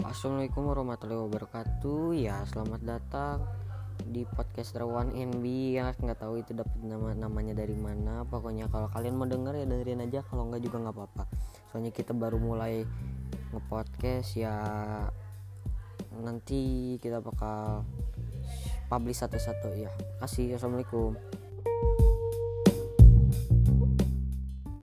Assalamualaikum warahmatullahi wabarakatuh. Ya, selamat datang di podcast Rawan NB ya nggak tahu itu dapat nama namanya dari mana. Pokoknya kalau kalian mau denger ya dengerin aja, kalau nggak juga nggak apa-apa. Soalnya kita baru mulai ngepodcast ya nanti kita bakal publish satu-satu ya. Kasih. Assalamualaikum.